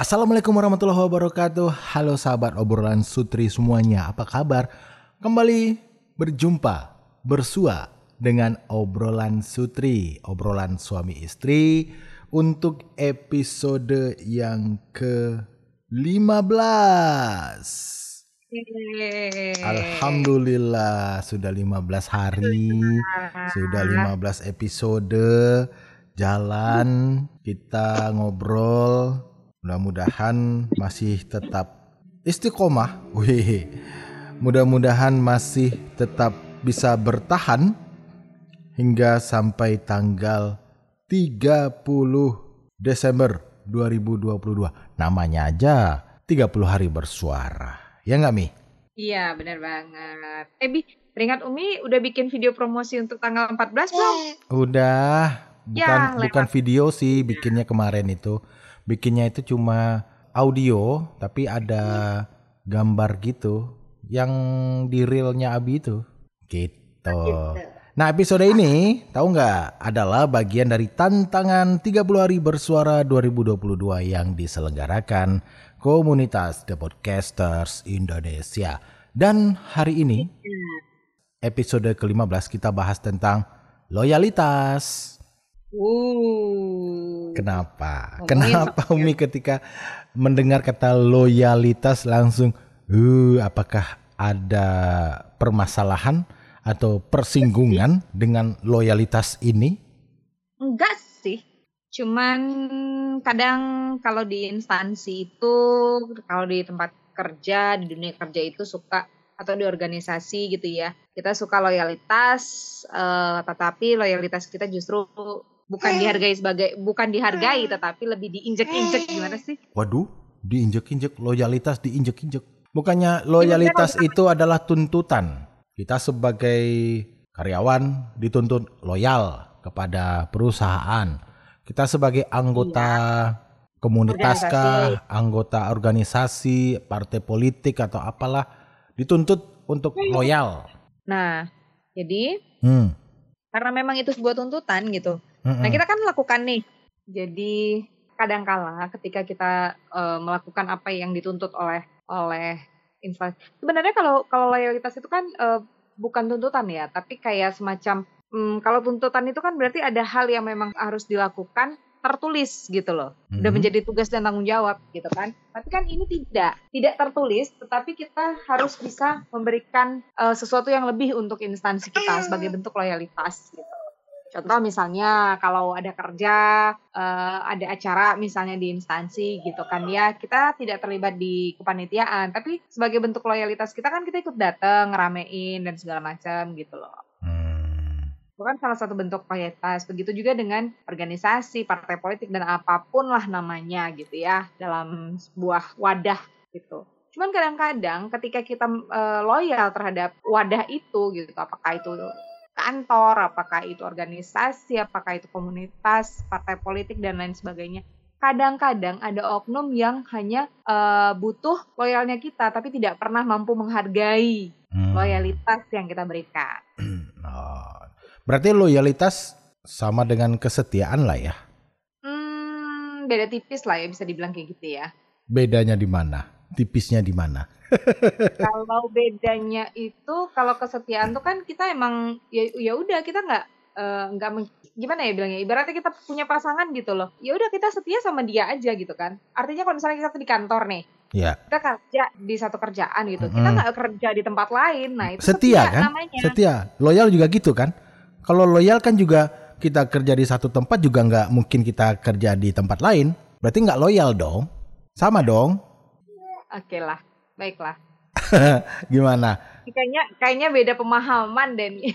Assalamualaikum warahmatullahi wabarakatuh. Halo sahabat obrolan sutri semuanya. Apa kabar? Kembali berjumpa bersua dengan obrolan sutri, obrolan suami istri untuk episode yang ke-15. Alhamdulillah sudah 15 hari, sudah 15 episode jalan kita ngobrol Mudah-mudahan masih tetap istiqomah. Wih. Mudah-mudahan masih tetap bisa bertahan hingga sampai tanggal 30 Desember 2022. Namanya aja 30 hari bersuara. Ya nggak Mi? Iya benar banget. Eh Bi, teringat Umi udah bikin video promosi untuk tanggal 14 belum? Udah. Bukan Ya, bukan video sih bikinnya kemarin itu. Bikinnya itu cuma audio tapi ada gambar gitu yang di realnya Abi itu. Gitu. Nah episode ini tahu nggak adalah bagian dari tantangan 30 hari bersuara 2022 yang diselenggarakan komunitas The Podcasters Indonesia. Dan hari ini episode ke-15 kita bahas tentang loyalitas. Uh. Kenapa? Ngomongin Kenapa soal- Umi ketika mendengar kata loyalitas langsung, uh, apakah ada permasalahan atau persinggungan dengan loyalitas ini? Enggak sih. Cuman kadang kalau di instansi itu, kalau di tempat kerja, di dunia kerja itu suka atau di organisasi gitu ya. Kita suka loyalitas, eh, tetapi loyalitas kita justru bukan dihargai sebagai bukan dihargai tetapi lebih diinjek-injek gimana sih? Waduh, diinjek-injek loyalitas diinjek-injek. Bukannya loyalitas itu adalah tuntutan. Kita sebagai karyawan dituntut loyal kepada perusahaan. Kita sebagai anggota komunitas kah, anggota organisasi, partai politik atau apalah dituntut untuk loyal. Nah, jadi Hmm. karena memang itu sebuah tuntutan gitu. Mm-mm. Nah, kita kan lakukan nih. Jadi kadangkala ketika kita eh, melakukan apa yang dituntut oleh oleh instansi. Sebenarnya kalau kalau loyalitas itu kan eh, bukan tuntutan ya, tapi kayak semacam hmm, kalau tuntutan itu kan berarti ada hal yang memang harus dilakukan tertulis gitu loh. Udah Mhm. menjadi tugas dan tanggung jawab gitu kan. Tapi kan ini tidak, tidak tertulis, tetapi kita harus bisa memberikan eh, sesuatu yang lebih untuk instansi kita sebagai bentuk loyalitas gitu. Contoh misalnya kalau ada kerja, eh, ada acara misalnya di instansi gitu kan ya, kita tidak terlibat di kepanitiaan, tapi sebagai bentuk loyalitas kita kan kita ikut datang, ngeramein dan segala macam gitu loh. Hmm. Itu kan salah satu bentuk loyalitas. Begitu juga dengan organisasi, partai politik dan apa pun lah namanya gitu ya dalam sebuah wadah gitu. Cuman kadang-kadang ketika kita eh, loyal terhadap wadah itu gitu, apakah itu kantor, apakah itu organisasi, apakah itu komunitas, partai politik dan lain sebagainya. Kadang-kadang ada oknum yang hanya eh, butuh loyalnya kita tapi tidak pernah mampu menghargai Hmm. loyalitas yang kita berikan. Oh. Berarti loyalitas sama dengan kesetiaan lah ya. Hmm, beda tipis lah ya bisa dibilang kayak gitu ya. Bedanya di mana? Tipisnya di mana? kalau bedanya itu kalau kesetiaan tuh kan kita emang ya ya udah kita nggak eh, nggak meng- gimana ya bilangnya ibaratnya kita punya pasangan gitu loh ya udah kita setia sama dia aja gitu kan artinya kalau misalnya kita di kantor nih Ya, kita kerja di satu kerjaan gitu kita Mm-mm. nggak kerja di tempat lain nah itu setia kan? namanya Setia. Loyal juga gitu kan? Kalau loyal kan juga kita kerja di satu tempat juga nggak mungkin kita kerja di tempat lain. Berarti nggak loyal dong? Sama dong? Oke lah baiklah. Gimana? kayaknya kayaknya beda pemahaman deh nih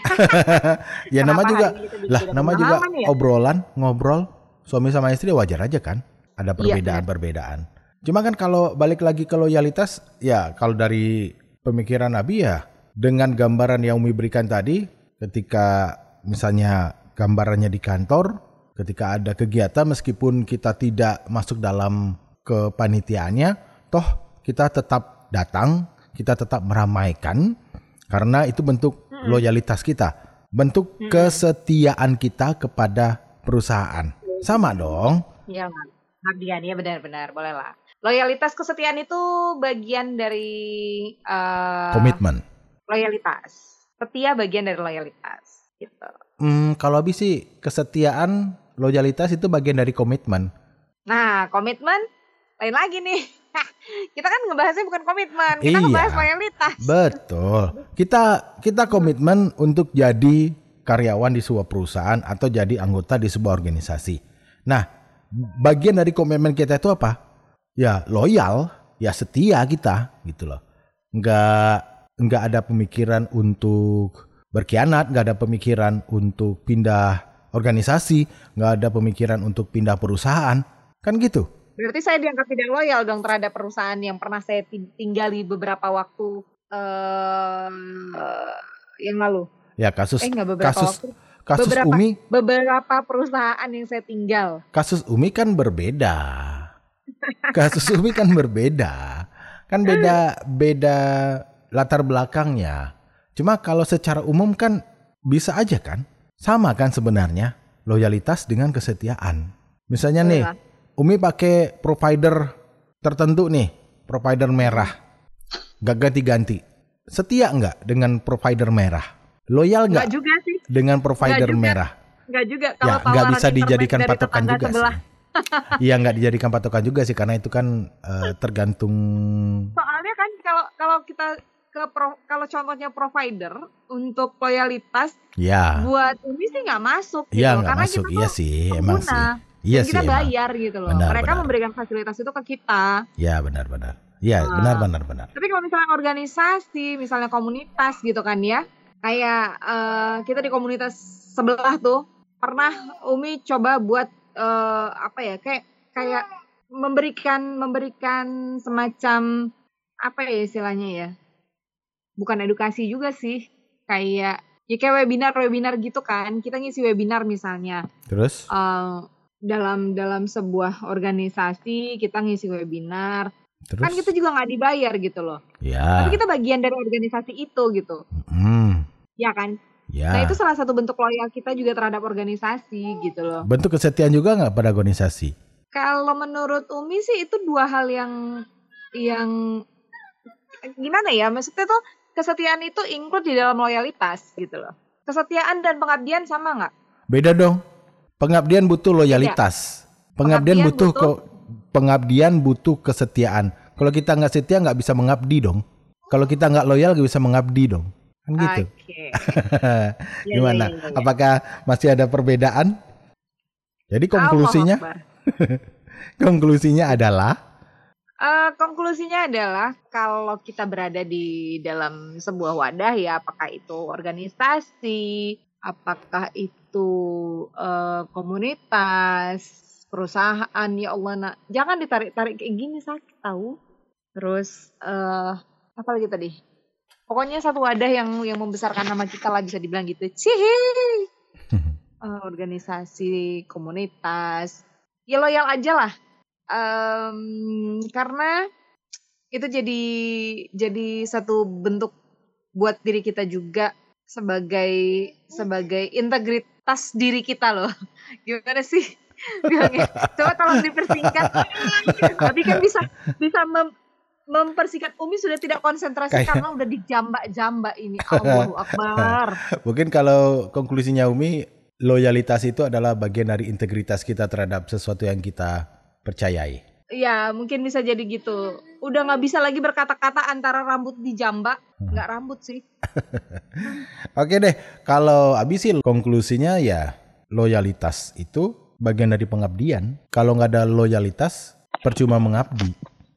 ya nama juga bisa lah nama juga ya? obrolan ngobrol suami sama istri wajar aja kan? Ada Iya, perbedaan-perbedaan cuma kan kalau balik lagi ke loyalitas ya kalau dari pemikiran Nabi ya dengan gambaran yang Umi berikan tadi ketika misalnya gambarannya di kantor ketika ada kegiatan meskipun kita tidak masuk dalam kepanitiaannya toh kita tetap datang kita tetap meramaikan karena itu bentuk loyalitas kita bentuk kesetiaan kita kepada perusahaan sama dong Iya, pengabdian ya benar-benar boleh lah. loyalitas kesetiaan itu bagian dari uh, Komitmen. loyalitas. Setia bagian dari loyalitas gitu. Hmm, kalau habis sih kesetiaan, loyalitas itu bagian dari komitmen. Nah, komitmen lain lagi nih. kita kan ngebahasnya bukan komitmen, kita Iya. ngebahas loyalitas. Betul. Kita kita komitmen untuk jadi karyawan di sebuah perusahaan atau jadi anggota di sebuah organisasi. Nah, bagian dari komitmen kita itu apa? Ya loyal, ya setia kita gitu loh. Nggak nggak ada pemikiran untuk berkhianat, nggak ada pemikiran untuk pindah organisasi, nggak ada pemikiran untuk pindah perusahaan, kan gitu. Berarti saya dianggap tidak loyal dong terhadap perusahaan yang pernah saya ti- tinggali beberapa waktu eh yang lalu. Ya kasus Eh beberapa kasus waktu. kasus beberapa- Umi Beberapa perusahaan yang saya tinggal. kasus Umi kan berbeda. Kasus Umi kan berbeda. Kan beda beda latar belakangnya. Cuma kalau secara umum kan bisa aja kan? Sama kan sebenarnya loyalitas dengan kesetiaan. Misalnya nih, Betul. Umi pakai provider tertentu nih, provider merah. Gak ganti-ganti. Setia nggak dengan provider merah? Loyal Enggak nggak juga sih. dengan provider juga. merah? Enggak juga Ya, kalau nggak tawaran bisa dijadikan patokan juga sebelah. sih. Iya nggak dijadikan patokan juga sih karena itu kan eh, tergantung Soalnya kan kalau kalau kita ke pro- kalau contohnya provider untuk loyalitas ya buat ini sih nggak masuk gitu iya loh. nggak masuk kita iya sih emang pengguna. sih iya dan sih kita emang bayar gitu loh. Benar, Mereka benar. memberikan fasilitas itu ke kita. ya benar benar iya Ah. benar benar benar Tapi kalau misalnya organisasi, misalnya komunitas gitu kan ya, kayak eh, kita di komunitas sebelah tuh pernah Umi coba buat eh, apa ya, kayak kayak memberikan memberikan semacam apa ya istilahnya ya, bukan edukasi juga sih, kayak ya kayak webinar webinar gitu kan, kita ngisi webinar misalnya terus eh, dalam dalam sebuah organisasi kita ngisi webinar. Terus? kan kita juga nggak dibayar gitu loh. Ya. Tapi kita bagian dari organisasi itu gitu. Hmm, ya kan? Ya. Nah itu salah satu bentuk loyal kita juga terhadap organisasi gitu loh. Bentuk kesetiaan juga nggak pada organisasi? Kalau menurut Umi sih itu dua hal yang yang gimana ya? Maksudnya tuh kesetiaan itu include di dalam loyalitas gitu loh. Kesetiaan dan pengabdian sama nggak? Beda dong pengabdian butuh loyalitas. Pengabdian, Pengabdian butuh butuh- kok pengabdian butuh kesetiaan. Kalau kita nggak setia nggak bisa mengabdi dong. Kalau kita nggak loyal nggak bisa mengabdi dong. Kan gitu. Oke. Ya, Gimana? ya, ya, ya. Apakah masih ada perbedaan? Jadi konklusinya, konklusinya adalah? Eh, konklusinya adalah kalau kita berada di dalam sebuah wadah ya apakah itu organisasi, apakah itu eh, komunitas, perusahaan ya Allah nak jangan ditarik-tarik kayak gini sakit tahu. Terus eh apa lagi tadi? Pokoknya satu wadah yang yang membesarkan nama kita lah bisa dibilang gitu. Cihi. Eh, organisasi, komunitas, ya loyal aja lah. Em, karena itu jadi jadi satu bentuk buat diri kita juga sebagai sebagai integritas diri kita loh. Gimana sih? Bilangnya. Coba tolong dipersingkat. Tapi kan bisa bisa mem- mempersingkat Umi sudah tidak konsentrasi Kayak- karena udah dijambak-jambak ini. Allahu Akbar. mungkin kalau konklusinya Umi loyalitas itu adalah bagian dari integritas kita terhadap sesuatu yang kita percayai. Ya mungkin bisa jadi gitu. Udah nggak bisa lagi berkata-kata antara rambut dijambak, nggak rambut sih. Oke deh, kalau habis sih konklusinya ya loyalitas itu bagian dari pengabdian. Kalau nggak ada loyalitas, percuma mengabdi.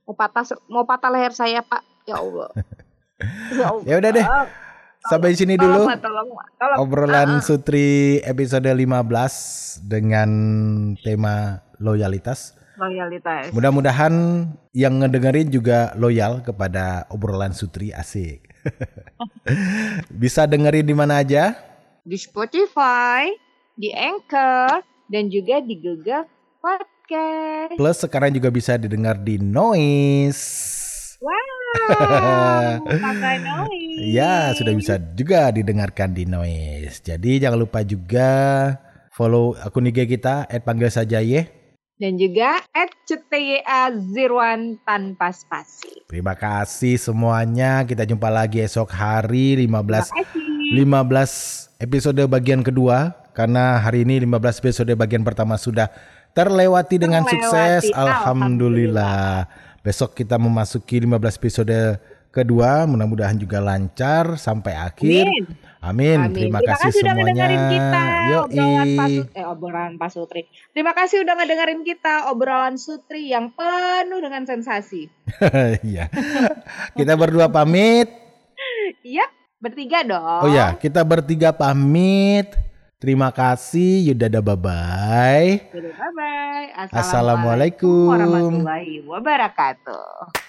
Mau patah mau patah leher saya pak. Ya Allah. Ya. Ya udah deh, sampai sini dulu. Tolong, tolong. Obrolan Ah, ah. Sutri episode 15 dengan tema loyalitas. Loyalitas. Mudah-mudahan yang ngedengerin juga loyal kepada obrolan Sutri asik. Bisa dengerin di mana aja? Di Spotify, di Anchor, dan juga di Google Podcast. Plus sekarang juga bisa didengar di Noise. Wow, pakai noise. Ya, sudah bisa juga didengarkan di Noise. Jadi jangan lupa juga follow akun IG kita @panggil saja ye. Dan juga at CTYA Zirwan tanpa spasi. Terima kasih semuanya. Kita jumpa lagi esok hari 15 Terima kasih. 15 episode bagian kedua karena hari ini 15 episode bagian pertama sudah terlewati dengan Terlewati, sukses. alhamdulillah. Alhamdulillah. Besok kita memasuki 15 episode kedua, mudah-mudahan juga lancar sampai akhir. Amin. Amin. Amin. Terima, kasih, sudah semuanya. ngedengerin kita obrolan Yoi. Pasut eh obrolan Pasutri. Terima kasih udah ngedengerin kita obrolan Sutri yang penuh dengan sensasi. Iya. kita berdua pamit. Iya, bertiga dong. Oh ya, kita bertiga pamit. Terima kasih. Yuda bye bye. Bye bye. Assalamualaikum. warahmatullahi wabarakatuh.